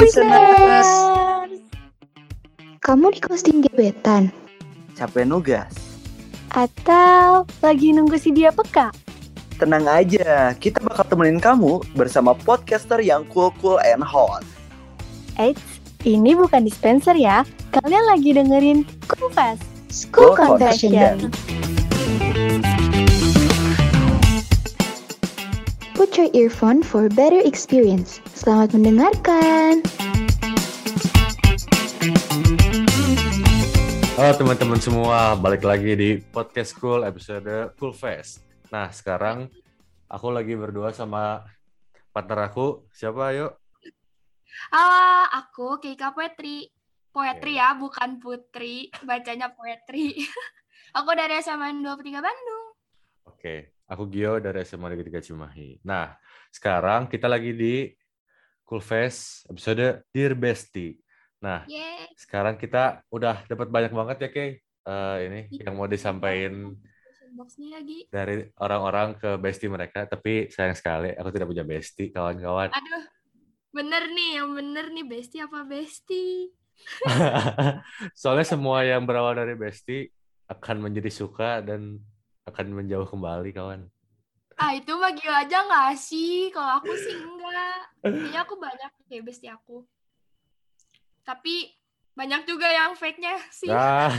listeners. Kamu di costing gebetan? Capek nugas? Atau lagi nunggu si dia peka? Tenang aja, kita bakal temenin kamu bersama podcaster yang cool-cool and hot. Eits, ini bukan dispenser ya. Kalian lagi dengerin Kufas. School School Confession. Your earphone for better experience. Selamat mendengarkan. Halo teman-teman semua, balik lagi di podcast Cool episode Cool Fest. Nah sekarang aku lagi berdua sama partner aku, siapa ayo? Halo, aku Keika Poetri. Poetri ya, bukan Putri. Bacanya Poetri. aku dari SMA 23 Bandung. Oke, aku Gio dari SMA Negeri 3 Cimahi. Nah sekarang kita lagi di Cool Fest episode Dear Bestie. Nah Yeay. sekarang kita udah dapat banyak banget ya Kay, Eh, ini yang mau disampaikan lagi. dari orang-orang ke bestie mereka. Tapi sayang sekali aku tidak punya bestie, kawan-kawan. Aduh, bener nih, yang bener nih, bestie apa bestie? Soalnya semua yang berawal dari bestie akan menjadi suka dan akan menjauh kembali, kawan. Ah, itu mah Gio aja nggak sih? Kalau aku sih enggak. Kayaknya aku banyak ya bestie aku. Tapi banyak juga yang fake-nya sih. Nah,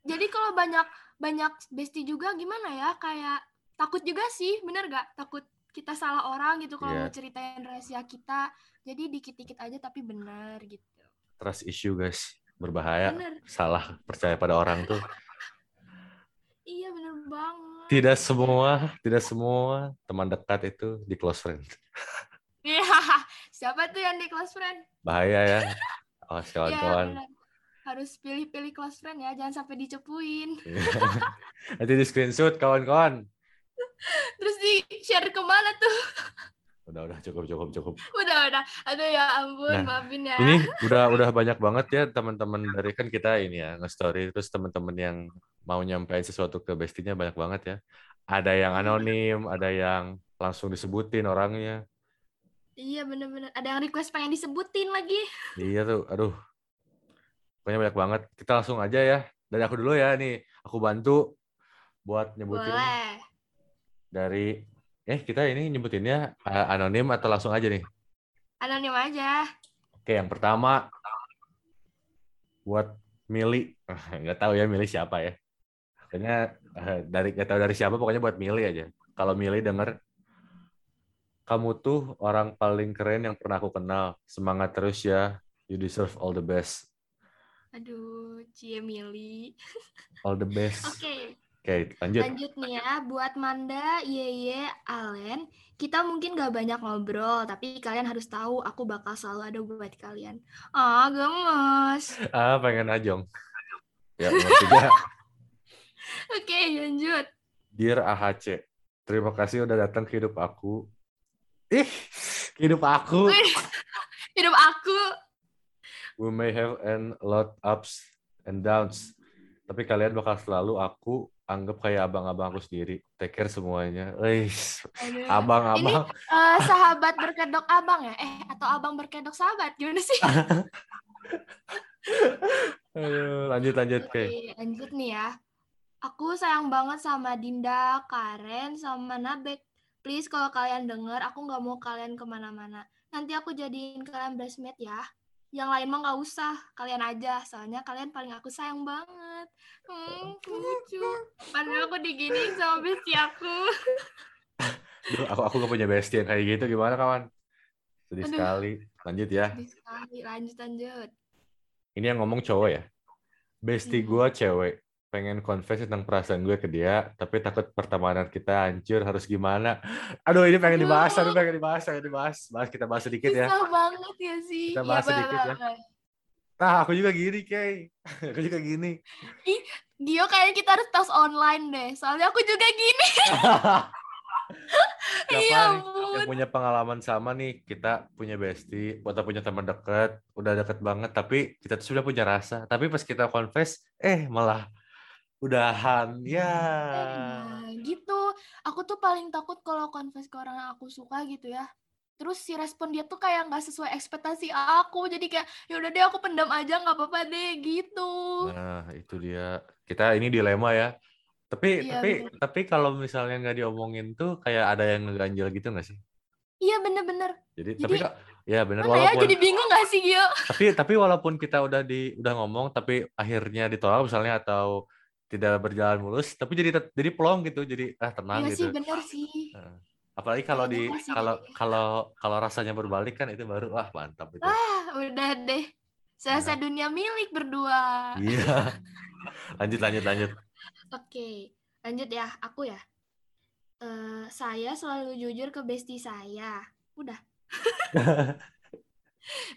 Jadi kalau banyak banyak bestie juga gimana ya? Kayak takut juga sih, bener gak? Takut kita salah orang gitu kalau Iya. mau ceritain rahasia kita. Jadi dikit-dikit aja tapi bener gitu. trust issue, guys. Berbahaya. Bener. Salah percaya pada orang tuh. Iya banget. Tidak semua, tidak semua teman dekat itu di close friend. Iya. Siapa tuh yang di close friend? Bahaya ya. Awas Iya kawan-kawan. bener. Harus pilih-pilih close friend ya, jangan sampai dicepuin. Nanti di screenshot kawan-kawan. Terus di share ke mana tuh? Udah, udah cukup, cukup, cukup. Udah udah. Aduh ya ampun, Nah, maafin ya. Ini udah udah banyak banget ya teman-teman dari kan kita ini ya nge-story terus teman-teman yang mau nyampein sesuatu ke bestinya banyak banget ya. Ada yang anonim, ada yang langsung disebutin orangnya. Iya bener-bener. Ada yang request pengen disebutin lagi. Iya tuh, aduh. Pokoknya banyak banget. Kita langsung aja ya. Dari aku dulu ya nih. Aku bantu buat nyebutin Boleh. dari eh kita ini nyebutinnya eh, anonim atau langsung aja nih. Anonim aja. Oke, yang pertama buat Mili. Nggak tahu ya Mili siapa ya. Kayaknya eh, dari nggak tahu dari siapa pokoknya buat Mili aja. Kalau Mili denger kamu tuh orang paling keren yang pernah aku kenal. Semangat terus ya. You deserve all the best. Aduh, Cie Mili. All the best. Oke, Oke, lanjut. lanjut nih ya. Buat Manda, Yeye, Alen. Kita mungkin gak banyak ngobrol, tapi kalian harus tahu aku bakal selalu ada buat kalian. Ah, gemes. Ah, pengen ajong. Ya, tiga. Oke, lanjut. Dear AHC, terima kasih udah datang ke hidup aku. Ih, hidup aku. Hidup aku. We may have a lot ups and downs. Tapi kalian bakal selalu aku anggap kayak abang-abang aku sendiri. Take care semuanya. Aduh. abang-abang. Eh, sahabat berkedok abang ya? Eh, atau abang berkedok sahabat? Gimana sih? Aduh, lanjut lanjut Oke, lanjut nih ya. Aku sayang banget sama Dinda, Karen, sama Nabek. Please kalau kalian denger, aku nggak mau kalian ke mana-mana. Nanti aku jadiin kalian bridesmaid ya. Yang lain mah nggak usah, kalian aja. Soalnya kalian paling aku sayang banget. Hmm, lucu. Padahal aku diginiin sama bestie aku. Duh, aku aku gak punya bestie yang kayak gitu gimana kawan? Sedih Aduh. sekali. Lanjut ya. Sedih sekali. Lanjut, lanjut. Ini yang ngomong cowok ya. Bestie Hmm. gue cewek. Pengen confess tentang perasaan gue ke dia, tapi takut pertemanan kita hancur, harus gimana? Aduh, ini pengen dibahas, aduh pengen dibahas, pengen dibahas. Bahas kita bahas sedikit ya. Susah banget ya sih. Kita Iya, bahas boleh, sedikit ya. Nah, aku juga gini, Kay. aku juga gini. Gio kayaknya kita harus tes online deh. Soalnya aku juga gini. Iya yang punya pengalaman sama nih? Kita punya bestie, atau punya teman dekat, udah deket banget, tapi kita tuh sudah punya rasa. Tapi pas kita confess, eh malah udahan. Ya. Nah, gitu. Aku tuh paling takut kalau confess ke orang yang aku suka gitu ya. terus si respon dia tuh kayak nggak sesuai ekspektasi aku jadi kayak ya udah deh aku pendam aja nggak apa-apa deh gitu Nah, itu dia. Kita ini dilema ya. Tapi Iya, tapi bener. tapi kalau misalnya nggak diomongin tuh kayak ada yang ngeganjel gitu nggak sih? iya bener-bener Jadi, Jadi, tapi kak, ya benar mana ya walaupun jadi bingung gak sih Gio tapi tapi walaupun kita udah di udah ngomong tapi akhirnya ditolak misalnya atau tidak berjalan mulus, tapi jadi jadi plong gitu, jadi ah tenang iya gitu. sih bener sih. Apalagi kalau di Kayaknya pasti kalau kalau kalau rasanya berbalik kan itu baru wah mantap itu. ah udah deh selesai dunia milik berdua Iya. lanjut lanjut lanjut. Oke, lanjut ya. Aku ya. Eh, saya selalu jujur ke bestie saya. Udah.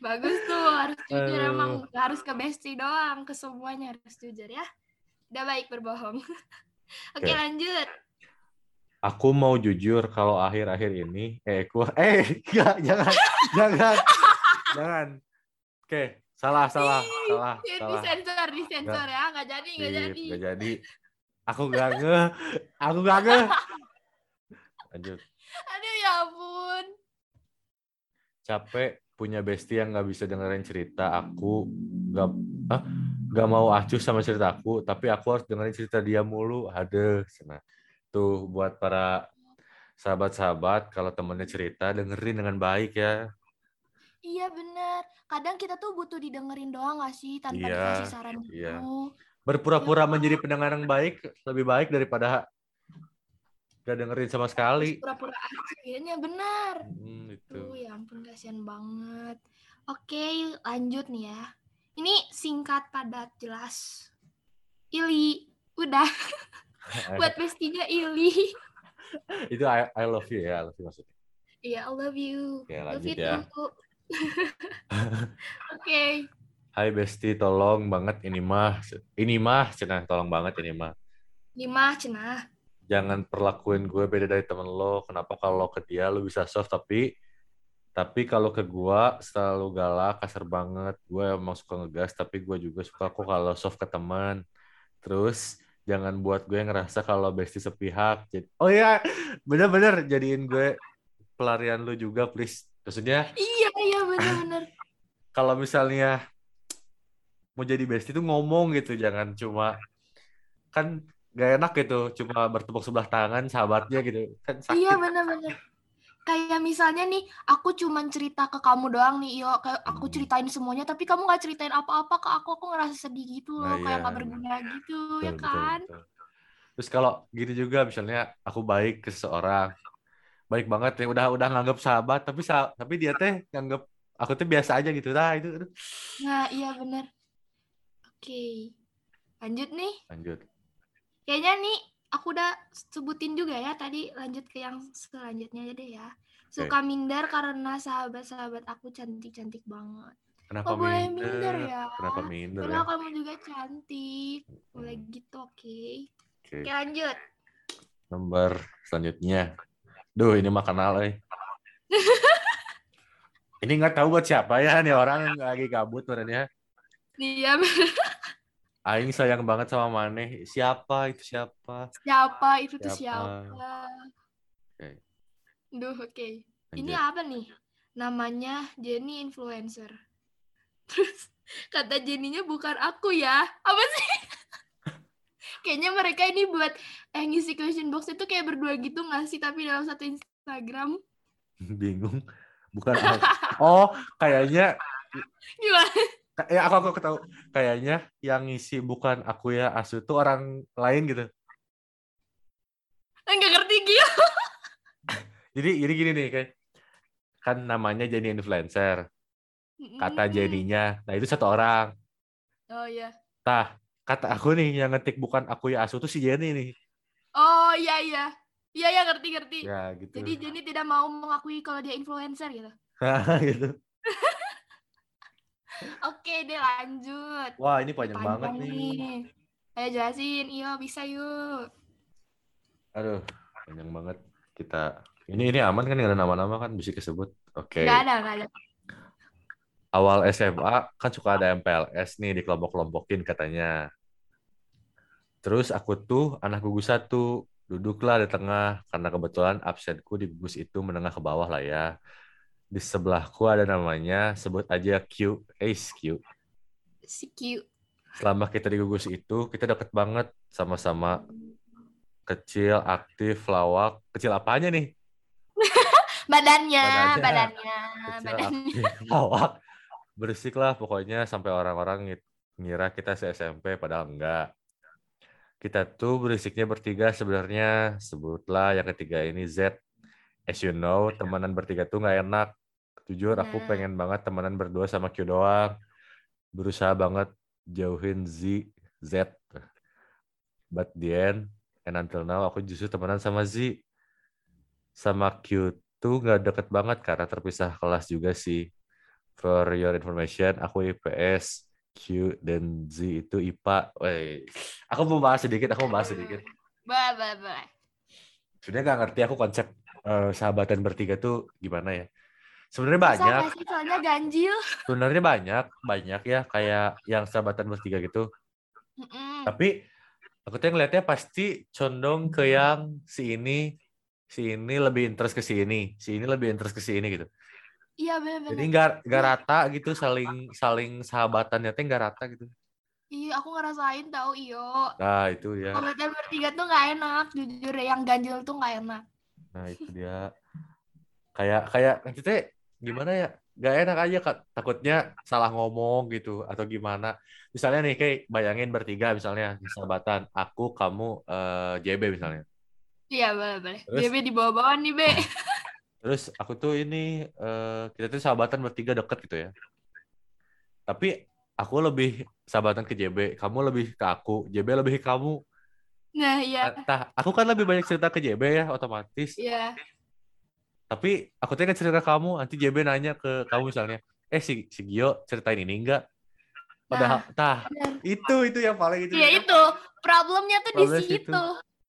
Bagus tuh, harus jujur Aduh. emang harus ke bestie doang, ke semuanya harus jujur ya. Udah baik berbohong. Oke, Oke. lanjut. Aku mau jujur kalau akhir-akhir ini eh ku eh enggak, jangan jangan jangan. Oke, salah salah salah Ya, salah. disensor, disensor ya. Nggak jadi, nggak Sip, jadi. nggak jadi. Aku gak nge, aku gak nge. Lanjut. Aduh ya ampun. Capek punya bestie yang nggak bisa dengerin cerita aku, nggak ah, nggak mau acuh sama cerita aku, tapi aku harus dengerin cerita dia mulu. Ada, nah, tuh buat para sahabat-sahabat kalau temennya cerita dengerin dengan baik ya. Iya bener. Kadang kita tuh butuh didengerin doang gak sih? Tanpa Iya, dikasih saran iya. Berpura-pura Iya. menjadi pendengar yang baik lebih baik daripada gak dengerin sama sekali. Pura-pura akhirnya benar. Hmm, itu. Tuh, ya ampun kasihan banget. Oke, lanjut nih ya. Ini singkat, padat, jelas. Ili, udah. Buat bestinya Ili. itu I, I love you ya, I love you maksudnya. Iya, I love you. Oke, love lanjut you ya. Oke. Hai Besti, tolong banget ini mah. Ini mah, cenah tolong banget ini mah. Lima, cenah. Jangan perlakuin gue beda dari temen lo. Kenapa kalau ke dia lo bisa soft tapi tapi kalau ke gua selalu galak, kasar banget. Gue emang suka ngegas, tapi gue juga suka kok kalau soft ke teman. Terus jangan buat gue ngerasa kalau Besti sepihak. Jadi, oh iya, bener-bener jadiin gue pelarian lu juga, please. Maksudnya Iya, iya benar-benar. kalau misalnya mau jadi bestie itu ngomong gitu jangan cuma kan gak enak gitu cuma bertepuk sebelah tangan sahabatnya gitu kan sakit Iya benar-benar. Kayak misalnya nih, aku cuman cerita ke kamu doang nih, Iyo. Kayak aku ceritain semuanya, tapi kamu nggak ceritain apa-apa ke aku. Aku ngerasa sedih gitu loh, Nah, kayak iya. nggak berguna gitu, Betul, ya betul, kan? betul. terus kalau gini juga misalnya aku baik ke seseorang baik banget ya udah udah nganggap sahabat tapi sa- tapi dia teh nganggap aku tuh biasa aja gitu nah itu aduh. Nah, iya bener. Oke. Lanjut nih. lanjut Kayaknya nih aku udah sebutin juga ya tadi lanjut ke yang selanjutnya aja deh ya. Suka minder karena sahabat-sahabat aku cantik-cantik banget. kenapa Oh, boleh minder minder ya. kenapa minder ya Padahal kamu juga cantik. Boleh gitu, oke. oke Oke, lanjut. nomor selanjutnya duh ini mah kenal eh ini nggak tahu buat siapa ya nih orang lagi kabut ya Dia Aing sayang banget sama Maneh. Siapa itu siapa? siapa? Itu tuh Siapa? siapa? Oke. Duh, oke. Ini Lanjut. apa nih? Namanya Jenny influencer. Terus kata Jenny-nya bukan aku ya. Apa sih? Kayaknya mereka ini buat eh, ngisi question box itu kayak berdua gitu nggak sih? Tapi dalam satu Instagram. Bingung. Bukan aku. Oh, kayaknya Gimana? Ya aku aku tahu. Kayaknya yang ngisi bukan aku ya Asu tuh orang lain gitu. Enggak ngerti gitu. Jadi jadi gini nih kayak kan namanya Jenny influencer. Kata Jenny-nya. Nah, itu satu orang. Oh iya. Tah, kata aku nih yang ngetik bukan aku ya Asu tuh si Jenny nih. Oh iya iya. Iya ya ngerti ngerti. Ya, gitu. Jadi Jenny tidak mau mengakui kalau dia influencer gitu. gitu. Oke deh lanjut. Wah, ini panjang, banget nih. Ayo jelasin, iyo bisa yuk. Aduh, panjang banget kita. Ini ini aman kan nggak ada nama-nama kan bisa disebut. Oke. Gak ada, gak ada. Awal SMA kan suka ada MPLS nih dikelompok-kelompokin katanya. Terus aku tuh anak gugus satu, duduklah di tengah karena kebetulan absenku di gugus itu menengah ke bawah lah ya. Di sebelahku ada namanya, sebut aja Q. Ace Q. Si Q. Selama kita di gugus itu, kita deket banget sama-sama kecil, aktif, lawak. Kecil apanya nih? Badannya, Badannya. badannya, Kecil, badannya. aktif, lawak. Bersik lah pokoknya sampai orang-orang ngira kita se SMP padahal enggak. Kita tuh berisiknya bertiga sebenarnya sebutlah yang ketiga ini Z. As you know, temenan bertiga tuh nggak enak. Jujur aku Nah. pengen banget temenan berdua sama Q doang. Berusaha banget jauhin Z, Z. But the end, and until now aku justru temenan sama Z. Sama Q tuh nggak deket banget karena terpisah kelas juga sih. For your information, aku IPS, Q dan Z itu IPA. Wey. Aku mau bahas sedikit, aku mau bahas sedikit. Boleh, boleh, boleh. Sebenarnya nggak ngerti aku konsep eh, sahabatan bertiga tuh gimana ya. Sebenarnya banyak, sih? Soalnya ganjil. sebenarnya banyak, banyak ya kayak yang sahabatan bertiga gitu. Mm-mm. Tapi aku tuh ngeliatnya pasti condong ke yang si ini, si ini lebih interest ke si ini, si ini lebih interest ke si ini gitu. Iya, bener-bener. Jadi nggak nggak rata gitu saling saling sahabatannya teh nggak rata gitu. Iya, aku ngerasain tahu iyo. Nah itu ya. Komentar bertiga tuh nggak enak, jujur deh, yang ganjil tuh nggak enak. Nah itu dia. Kayak kayak nanti teh gimana ya? Gak enak aja Kak. takutnya salah ngomong gitu atau gimana. Misalnya nih kayak bayangin bertiga misalnya sahabatan, aku, kamu, eh, JB misalnya. Iya, boleh, boleh. Terus? JB di bawah-bawah nih, Be. Terus aku tuh ini eh, kita tuh sahabatan bertiga deket gitu ya. Tapi aku lebih sahabatan ke JB, kamu lebih ke aku, JB lebih ke kamu. Nah, iya. Nah, aku kan lebih banyak cerita ke JB ya otomatis. Iya. Tapi aku kan cerita kamu, nanti JB nanya ke kamu misalnya, eh si si Gio ceritain ini enggak? Padahal, tah benar. itu itu yang paling itu. Iya, itu. Problemnya tuh di Problemnya situ.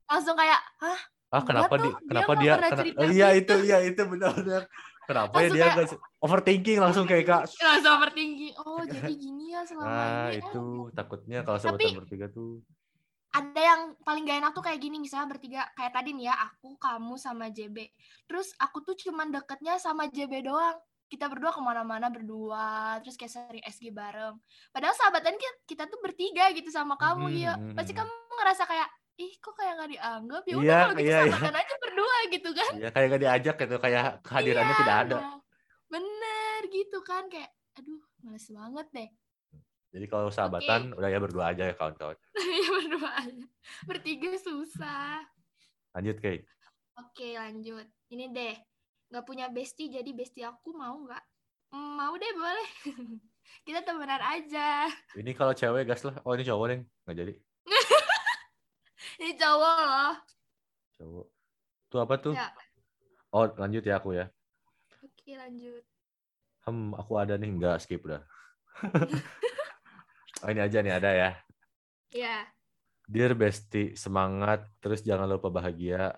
Langsung kayak, hah? Ah kenapa di dia kenapa dia, kena- Oh, iya gitu. itu iya itu benar-benar. Kenapa ya dia kayak- overthinking langsung kayak kak. Langsung overthinking. Oh, jadi gini ya selama Nah ini. itu takutnya kalau sahabatan bertiga tuh. Ada yang paling gak enak tuh kayak gini misalnya bertiga kayak tadi nih ya aku kamu sama JB terus aku tuh cuman deketnya sama JB doang. Kita berdua ke mana-mana berdua terus kayak sering SG bareng. Padahal sahabatan kita, kita tuh bertiga gitu sama kamu Mhm, ya pasti mhm. kamu ngerasa kayak ih kok kayak gak dianggap? Ya udah Iya, kalau gitu iya, iya. sahabatan aja berdua gitu kan. Ya kayak gak diajak gitu, kayak kehadirannya Iya, tidak ada. nah, bener gitu kan kayak aduh males banget deh Jadi kalau sahabatan udah ya berdua aja ya kawan-kawan. ya berdua aja bertiga susah Lanjut kayak. Oke lanjut. Ini deh. Nggak punya bestie jadi bestie aku mau nggak? Hmm, mau deh boleh. Kita temenan aja. Ini kalau cewek gas lah. Oh ini cowok nih nggak jadi. Ini cowok loh. Cowok. Tuh apa tuh? Ya. Oh lanjut ya aku ya. Oke lanjut. Hmm aku ada nih nggak skip udah. Oh ini aja nih ada ya. Ya. Dear bestie semangat terus jangan lupa bahagia.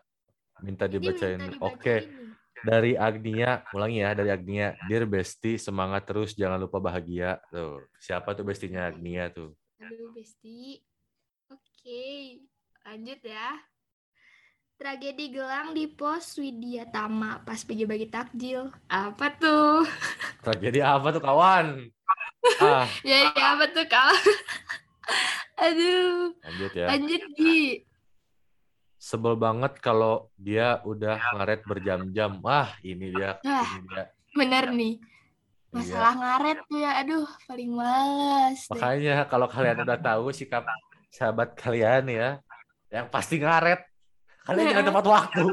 Minta dibacain. minta Oke. nih. Dari Agnia, ulangi ya dari Agnia. Dear bestie semangat terus jangan lupa bahagia. Tuh siapa tuh bestinya Agnia tuh? Aduh bestie. Oke. Lanjut ya. Tragedi gelang di pos Widya Tama pas bagi-bagi takjil. Apa tuh? Tragedi apa tuh kawan? Ah, Ya, ya apa tuh kak? Aduh. lanjut ya. Lanjut Gi. Sebel banget kalau dia udah ngaret berjam-jam. Wah, ini dia, Wah. ini dia. Bener nih. Iya. Masalah ngaret tuh ya, aduh paling males deh. Makanya kalau kalian udah tahu sikap sahabat kalian ya, yang pasti ngaret. Kalian jangan tepat waktu.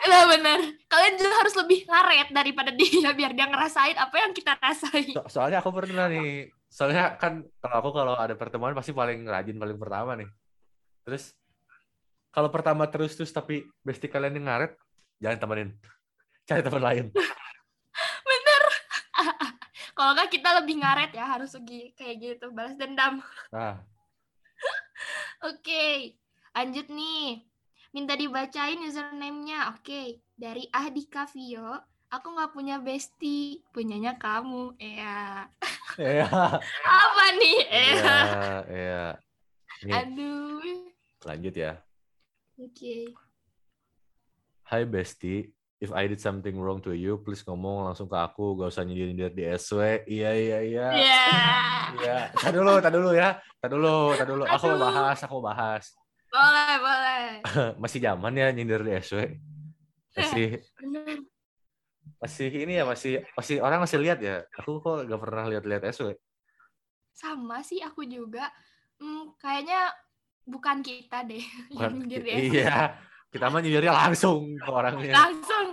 Nah bener, kalian juga harus lebih ngaret daripada dia biar dia ngerasain apa yang kita rasain. So- soalnya aku pernah nih, soalnya kan kalau aku kalau ada pertemuan pasti paling rajin paling pertama nih. Terus kalau pertama terus terus tapi bestie kalian yang ngaret, jangan temenin. Cari teman lain. Bener. Kalau nggak kita lebih ngaret ya harus segi kayak gitu balas dendam. Nah, Oke, lanjut nih. Minta dibacain username-nya. Oke, dari Ahdika Vio. Aku nggak punya bestie, punyanya kamu. Ya. iya, Apa nih? iya, Ya. iya. Aduh. lanjut ya. Oke. Hai Besti, if I did something wrong to you, please ngomong langsung ke aku, gak usah nyindir-nyindir di SW. Iya, iya, iya. Iya. Iya. Tadi dulu, tadi dulu ya. Tadi dulu, tadi dulu. Aku mau bahas, aku mau bahas. Boleh, boleh. Masih zaman ya nyindir di SW. Masih Bener. masih ini ya masih masih orang masih lihat ya. Aku kok gak pernah lihat-lihat SW. Sama sih aku juga. Hmm, kayaknya bukan kita deh yang Bukan- nyindir di SW. Iya. Kita mah nyindirnya langsung ke orangnya. langsung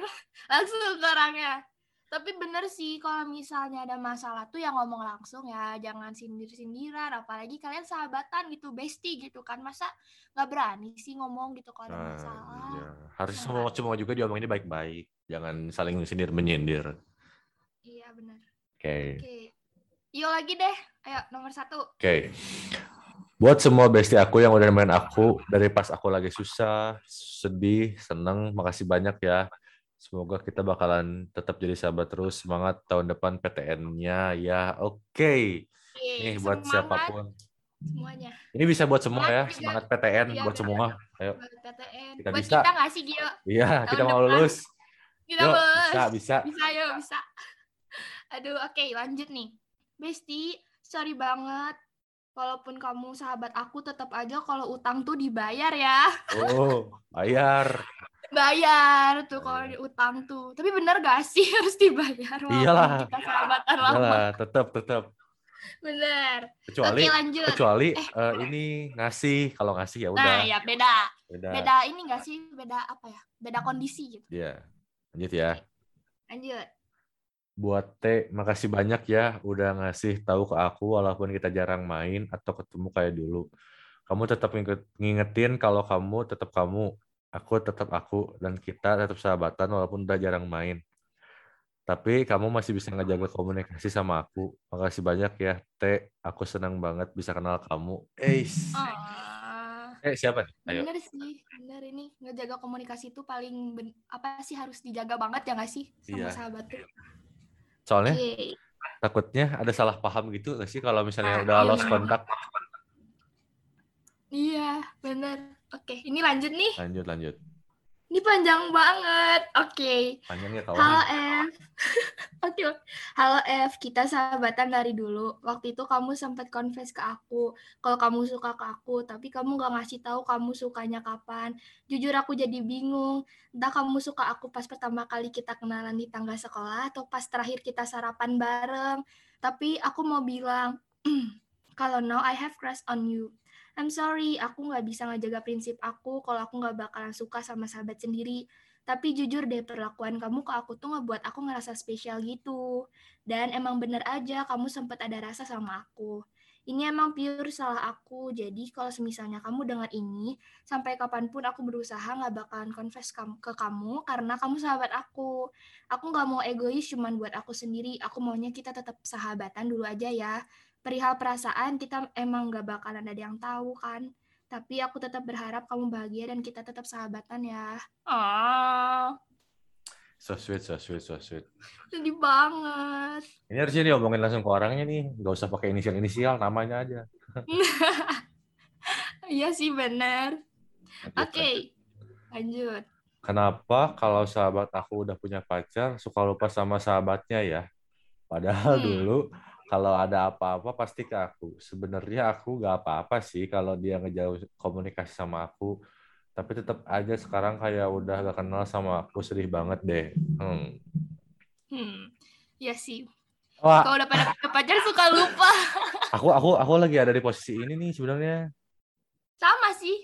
langsung ke orangnya tapi bener sih kalau misalnya ada masalah tuh ya ngomong langsung ya jangan sindir-sindiran apalagi kalian sahabatan gitu bestie gitu kan masa nggak berani sih ngomong gitu kalau ada Nah, masalah iya. Harus Nah. semua semua juga diomonginnya baik-baik. Jangan saling sindir menyindir. iya bener Oke. oke yuk lagi deh ayo nomor satu Oke. Buat semua bestie aku yang udah nemenin aku dari pas aku lagi susah, sedih, seneng, makasih banyak ya. Semoga kita bakalan tetap jadi sahabat terus. Semangat tahun depan PTN-nya ya. Oke. Oke, Nih buat semangat siapa pun. semuanya Ini bisa buat semua Semangat ya. juga. Semangat PTN Iya, buat bener. semua. Ayo. PTN Kita buat bisa. kita nggak sih Gio Iya, kita mau depan. lulus. kita Yuk, bos bisa, bisa. bisa yuk bisa aduh oke lanjut nih Besti sorry banget walaupun kamu sahabat aku tetap aja kalau utang tuh dibayar ya Oh, bayar. Bayar tuh kalau di utang tuh tapi bener gak sih harus dibayar Iyalah. kita sahabatan lama Iyalah, tetap tetap. bener Kecuali oke lanjut kecuali Eh. eh, ini ngasih, kalau ngasih ya udah. nah ya beda Beda. beda ini gak sih beda apa ya beda kondisi gitu Iya. Lanjut ya. lanjut Buat T, makasih banyak ya udah ngasih tahu ke aku walaupun kita jarang main atau ketemu kayak dulu. Kamu tetap nginget- ngingetin kalau kamu tetap kamu, aku tetap aku, dan kita tetap sahabatan walaupun udah jarang main. Tapi kamu masih bisa ngejaga komunikasi sama aku. Makasih banyak ya, T. Aku senang banget bisa kenal kamu. Eis. Eh, siapa nih? Ayo. bener sih bener ini ngejaga komunikasi itu paling ben- apa sih harus dijaga banget ya gak sih sama Iya. sahabat tuh Soalnya Oke. takutnya ada salah paham gitu nggak sih kalau misalnya Ah, udah iya lost kontak. Iya, bener. Oke, ini lanjut nih. Lanjut, lanjut. Ini panjang banget. Oke. Panjang ya Halo. F. Oke. Halo F, kita sahabatan dari dulu. Waktu itu kamu sempat confess ke aku kalau kamu suka ke aku, tapi kamu gak ngasih tahu kamu sukanya kapan. Jujur aku jadi bingung. Entah kamu suka aku pas pertama kali kita kenalan di tangga sekolah atau pas terakhir kita sarapan bareng. Tapi aku mau bilang, kalau now I have crush on you. I'm sorry, aku nggak bisa ngejaga prinsip aku kalau aku nggak bakalan suka sama sahabat sendiri. Tapi jujur deh perlakuan kamu ke aku tuh ngebuat aku ngerasa spesial gitu. Dan emang bener aja kamu sempat ada rasa sama aku. Ini emang pure salah aku. Jadi kalau semisalnya kamu dengar ini, sampai kapan pun aku berusaha nggak bakalan confess ke kamu karena kamu sahabat aku. Aku nggak mau egois cuman buat aku sendiri. Aku maunya kita tetap sahabatan dulu aja ya. Perihal perasaan kita emang nggak bakalan ada yang tahu kan. Tapi aku tetap berharap kamu bahagia dan kita tetap sahabatan ya. Ah, So sweet, so sweet, so sweet. sedih banget. Ini harusnya diomongin langsung ke orangnya nih. Nggak usah pakai inisial-inisial, namanya aja. Iya sih benar. Oke, lanjut. lanjut. Kenapa kalau sahabat aku udah punya pacar, suka lupa sama sahabatnya ya? Padahal Hmm. dulu kalau ada apa-apa pasti ke aku. Sebenarnya aku nggak apa-apa sih kalau dia ngejauh komunikasi sama aku. Tapi tetap aja sekarang kayak udah gak kenal sama aku, sedih banget deh. Hmm. Hmm, iya sih. Wah, Kalau udah pada punya pacar suka lupa. aku aku aku lagi ada di posisi ini nih sebenarnya. Sama sih.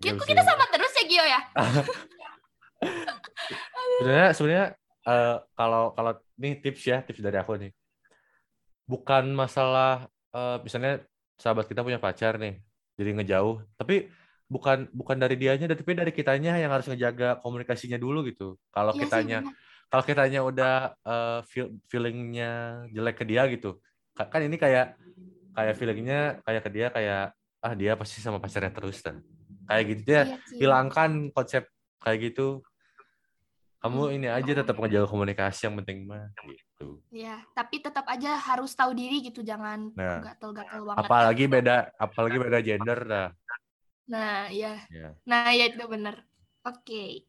Gak Kok bisa kita sama terus ya Gio ya? sebenarnya sebenarnya eh, kalau kalau nih tips ya tips dari aku nih bukan masalah eh, misalnya sahabat kita punya pacar nih jadi ngejauh tapi bukan bukan dari dianya tapi dari kitanya yang harus ngejaga komunikasinya dulu gitu. Kalau sih, kitanya kalau kitanya udah eh, feel, feelingnya jelek ke dia gitu Ka- kan ini kayak kayak feelingnya kayak ke dia kayak ah dia pasti sama pacarnya terus kan kayak gitu ya Iya sih. hilangkan konsep kayak gitu kamu ini aja tetap ngejaga komunikasi yang penting mah gitu Iya, tapi tetap aja harus tahu diri gitu, jangan Nah. gatel-gatel banget. apalagi beda apalagi beda gender dah Nah, iya. ya Nah, ya itu bener. Oke,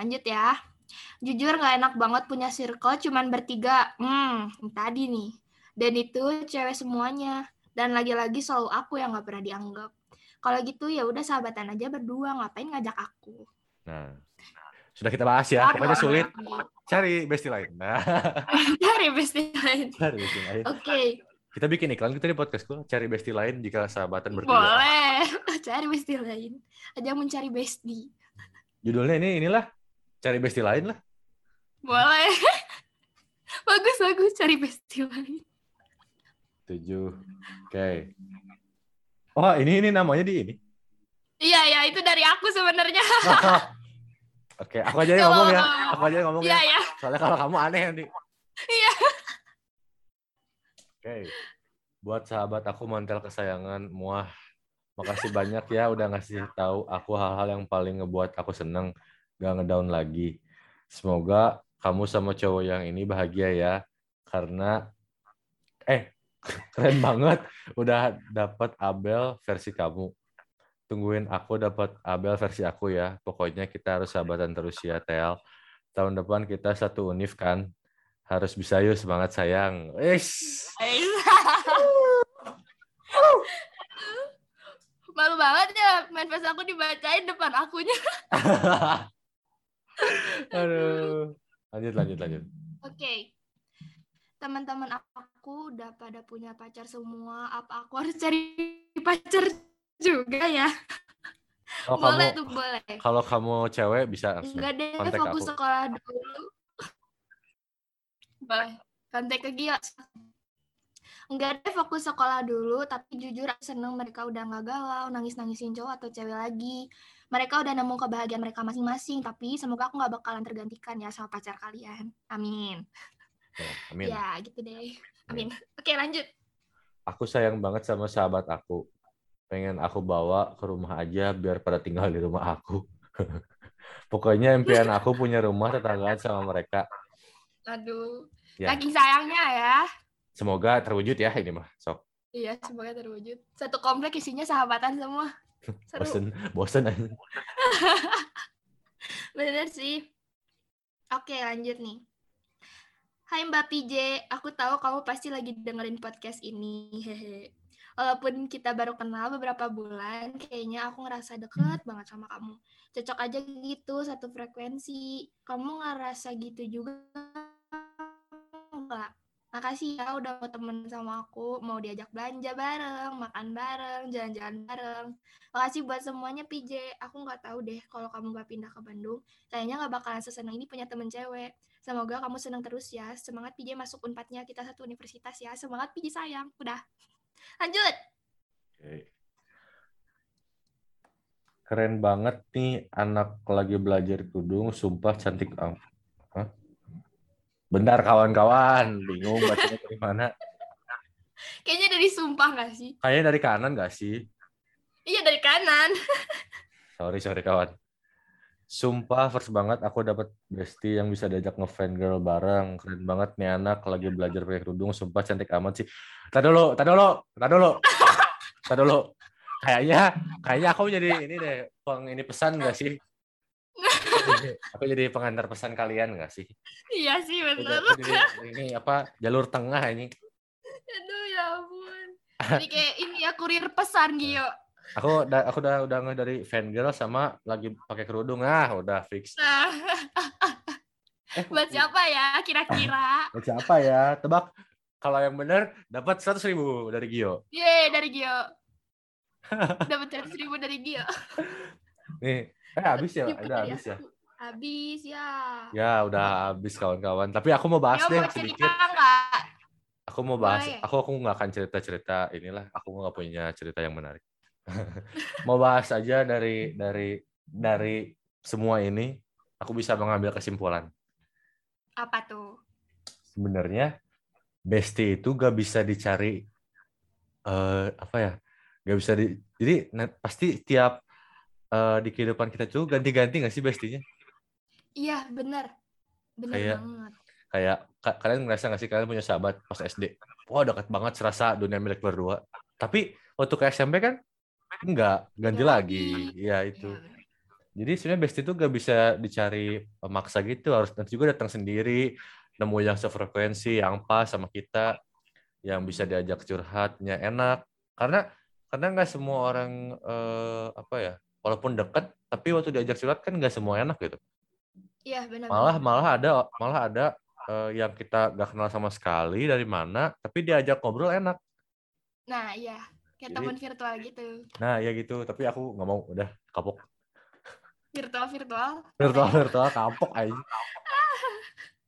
lanjut ya. Jujur gak enak banget punya circle cuman bertiga. Hmm, tadi nih. Dan itu cewek semuanya. Dan lagi-lagi selalu aku yang gak pernah dianggap. Kalau gitu ya udah sahabatan aja berdua, ngapain ngajak aku. Nah, sudah kita bahas ya. Pokoknya sulit. Cari bestie lain. Nah, Cari bestie lain. cari bestie lain. Oke, Kita bikin iklan kita di podcastku. Cari bestie lain jika sahabatan bertiga. boleh. Cari bestie lain. Ada yang mencari bestie. Judulnya ini inilah. Cari bestie lain lah. Boleh. bagus, bagus. Cari bestie lain. Tujuh. Oke. Oh, ini ini namanya di ini. Iya, ya itu dari aku sebenarnya. Oke, aku aja yang ngomong ya. Aku aja yang ngomong ya. ya. Soalnya kalau kamu aneh nanti. Iya. Oke. Buat sahabat aku mantel kesayangan, muah. Makasih banyak ya udah ngasih tahu aku hal-hal yang paling ngebuat aku seneng, gak ngedown lagi. Semoga kamu sama cowok yang ini bahagia ya. Karena eh keren banget udah dapat Abel versi kamu. Tungguin aku dapat Abel versi aku ya. Pokoknya kita harus sahabatan terus ya, Tel. Tahun depan kita satu univ kan. Harus bisa yuk semangat sayang. Ish. Malu banget ya manifest aku dibacain depan akunya. Aduh. Lanjut, lanjut, lanjut. Oke. Teman-teman aku udah pada punya pacar semua. Apa aku harus cari pacar juga ya? Kalau boleh kamu tuh boleh. kalau kamu cewek bisa langsung Enggak deh, kontak fokus aku. sekolah dulu. Boleh. Kontak ke Gio. Enggak deh, fokus sekolah dulu. Tapi jujur aku seneng mereka udah nggak galau, nangis-nangisin cowok atau cewek lagi. Mereka udah nemu kebahagiaan mereka masing-masing. Tapi semoga aku nggak bakalan tergantikan ya sama pacar kalian. Amin. Ya, Amin. Ya, gitu deh. Amin. Oke, lanjut. Aku sayang banget sama sahabat aku. Pengen aku bawa ke rumah aja biar pada tinggal di rumah aku. Pokoknya impian aku punya rumah tetanggaan sama mereka. Aduh. Ya. Saking sayangnya ya. Semoga terwujud ya ini mah. Sok. Iya, semoga terwujud. Satu komplek isinya sahabatan semua. Seru. Bosen, bosen aja. Bener sih. Oke, lanjut nih. Hai Mbak PJ, aku tahu kamu pasti lagi dengerin podcast ini. Hehe. Walaupun kita baru kenal beberapa bulan, kayaknya aku ngerasa deket banget sama kamu. Cocok aja gitu, satu frekuensi. Kamu ngerasa gitu juga enggak? Makasih ya udah mau temen sama aku, mau diajak belanja bareng, makan bareng, jalan-jalan bareng. Makasih buat semuanya PJ. Aku nggak tahu deh kalau kamu nggak pindah ke Bandung, kayaknya nggak bakalan sesenang ini punya temen cewek. Semoga kamu senang terus ya. Semangat PJ masuk unpadnya kita satu universitas ya. Semangat PJ sayang. Udah. Lanjut. Oke. Keren banget nih anak lagi belajar kudung, sumpah cantik. Hah? Bentar kawan-kawan, bingung bacanya dari mana. Kayaknya dari sumpah nggak sih? Kayaknya dari kanan gak sih? Iya dari kanan. Sorry, sorry kawan. Sumpah first banget aku dapat bestie yang bisa diajak ngefan girl bareng. Keren banget nih anak lagi belajar pakai kerudung. Sumpah cantik amat sih. Tadi dulu, tadi dulu, tadi dulu. Tadi dulu. Kayaknya kayaknya aku jadi ini deh, peng ini pesan gak sih? Aku jadi pengantar pesan kalian gak sih? iya sih jadi- ini, ini apa jalur tengah ini. Aduh ya ampun. Jadi kayak ini ya kurir pesan Gio. Aku udah aku udah udah nge dari fan girl sama lagi pakai kerudung ah udah fix. Nah, Eh, buat siapa ya kira-kira? Buat siapa ya? Tebak. Kalau yang benar dapat 100.000 ribu dari Gio. Yeay dari Gio. Dapat 100 ribu dari Gio. Nih, eh habis ya, udah habis ya. Habis ya. Ya udah habis kawan-kawan. Tapi aku mau bahas deh mau cerita sedikit. Aku mau bahas. Boleh. Aku aku nggak akan cerita-cerita inilah. Aku nggak punya cerita yang menarik. mau bahas aja dari dari dari semua ini. Aku bisa mengambil kesimpulan. Apa tuh? Sebenarnya bestie itu gak bisa dicari eh apa ya? Gak bisa di. Jadi pasti tiap eh, di kehidupan kita tuh ganti-ganti nggak sih bestinya? Iya bener. Bener Kayak- banget. kayak ka- kalian ngerasa nggak sih kalian punya sahabat pas SD wah dekat banget serasa dunia milik berdua tapi waktu ke SMP kan enggak ganti Beda lagi ya itu Iya. Jadi sebenarnya bestie itu gak bisa dicari pemaksa gitu, harus nanti juga datang sendiri, nemu yang sefrekuensi, yang pas sama kita, yang bisa diajak curhatnya enak. Karena karena nggak semua orang eh, apa ya, walaupun dekat, tapi waktu diajak curhat kan nggak semua enak gitu. Iya benar. Malah malah ada malah ada eh, yang kita gak kenal sama sekali dari mana, tapi diajak ngobrol enak. Nah iya kayak Jadi- teman virtual gitu. Nah ya gitu, tapi aku nggak mau, udah kapok. Virtual virtual. Virtual virtual kapok aja.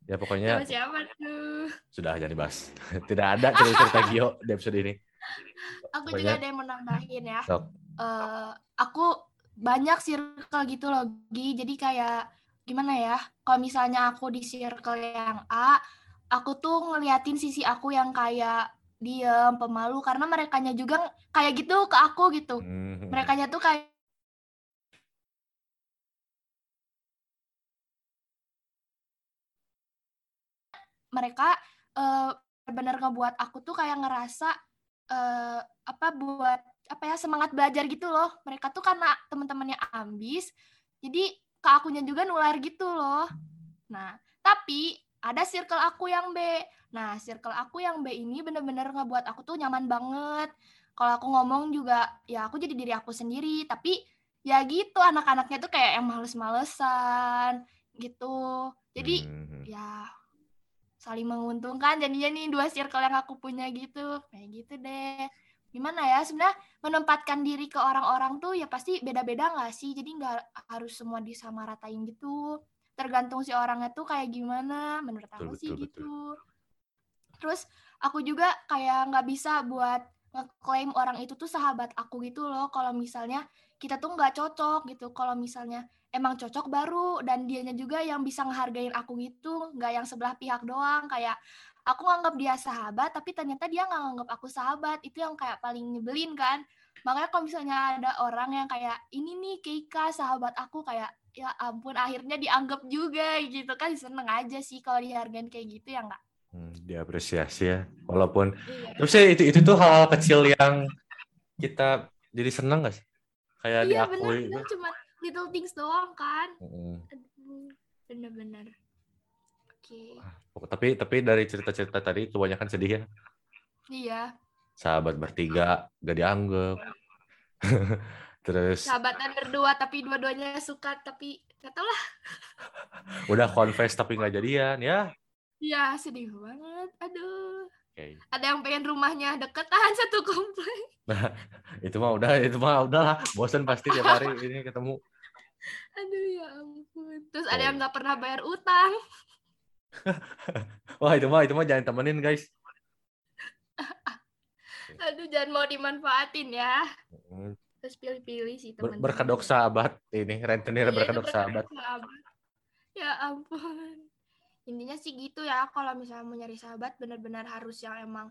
Ya pokoknya Sama siapa tuh? sudah jangan dibahas. Tidak ada cerita-cerita Gio di episode ini. Aku Pokoknya- juga ada yang mau nambahin ya. Sok. Eh, aku banyak circle gitu loh, Gi. Jadi kayak gimana ya? Kalau misalnya aku di circle yang A, aku tuh ngeliatin sisi aku yang kayak diem, pemalu karena merekanya juga kayak gitu ke aku gitu. Hmm. Merekanya tuh kayak mereka eh, benar ngebuat aku tuh kayak ngerasa eh, apa buat apa ya semangat belajar gitu loh. Mereka tuh karena teman-temannya ambis, jadi ke akunya juga nular gitu loh. Nah, tapi ada circle aku yang B. Nah, circle aku yang B ini bener-bener ngebuat aku tuh nyaman banget. Kalau aku ngomong juga, ya aku jadi diri aku sendiri. Tapi ya gitu, anak-anaknya tuh kayak yang males-malesan gitu. Jadi Hmm. ya saling menguntungkan jadinya nih dua circle yang aku punya gitu kayak gitu deh gimana ya sebenarnya menempatkan diri ke orang-orang tuh ya pasti beda-beda nggak sih jadi nggak harus semua disamaratain gitu tergantung si orangnya tuh kayak gimana menurut aku Betul, sih betul, gitu terus aku juga kayak nggak bisa buat ngeklaim orang itu tuh sahabat aku gitu loh. Kalau misalnya kita tuh nggak cocok gitu. Kalau misalnya emang cocok baru dan dianya juga yang bisa ngehargain aku gitu nggak yang sebelah pihak doang. Kayak aku nganggap dia sahabat tapi ternyata dia nggak nganggap aku sahabat. Itu yang kayak paling nyebelin kan. Makanya kalau misalnya ada orang yang kayak ini nih Keika sahabat aku kayak ya ampun akhirnya dianggap juga gitu kan. Seneng aja sih kalau dihargain kayak gitu ya nggak Hmm, diapresiasi ya. Walaupun iya ya itu itu tuh hal kecil yang kita jadi seneng gak sih? Kayak iya diakui bener itu. cuma little things doang kan Mm. Bener-bener oke Tapi tapi dari cerita-cerita tadi kebanyakan sedih ya. iya Sahabat bertiga gak dianggap. Terus sahabatan berdua tapi dua-duanya suka tapi gak tau lah udah confess tapi nggak jadian ya. Iya sedih banget aduh Oke. ada yang pengen rumahnya deketan satu komplek Itu mah udah itu mah udah lah. Bosan pasti tiap hari ini ketemu. aduh ya ampun terus Oke. ada yang nggak pernah bayar utang Wah itu mah itu mah jangan temenin guys. aduh jangan mau dimanfaatin ya terus pilih-pilih sih Ber- teman berkedok sahabat ini rentenir berkedok sahabat. ya ampun intinya sih gitu ya kalau misalnya mau nyari sahabat benar-benar harus yang emang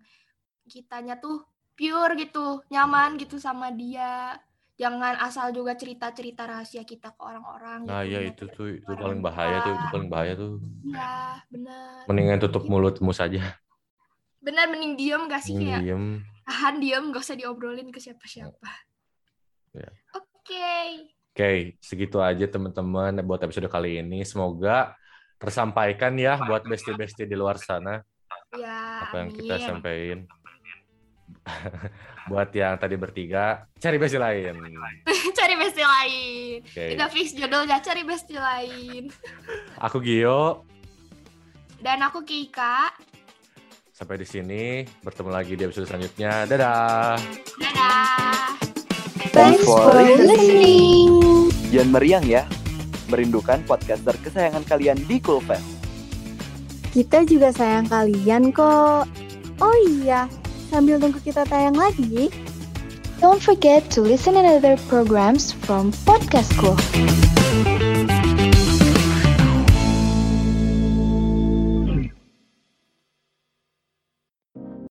kitanya tuh pure gitu nyaman gitu sama dia jangan asal juga cerita-cerita rahasia kita ke orang-orang Nah gitu, ya itu tuh itu orang paling bahaya tuh itu paling bahaya tuh. iya benar Mendingan tutup mulutmu saja. benar mending diem gak sih kayak Diem. tahan diem gak usah diobrolin ke siapa-siapa Ya. oke Oke, segitu aja teman-teman buat episode kali ini. Semoga tersampaikan ya buat bestie-bestie di luar sana ya apa yang kita amin. sampaikan. buat yang tadi bertiga, cari bestie lain. cari bestie lain Oke. udah fix judulnya cari bestie lain Aku Gio. dan aku Kika Sampai di sini. Bertemu lagi di episode selanjutnya. Dadah. dadah Thanks for listening. Jangan meriang ya. Merindukan podcaster kesayangan kalian di Coolfest. Kita juga sayang kalian kok. Oh iya, sambil tunggu kita tayang lagi, Don't forget to listen another programs from Podcast School.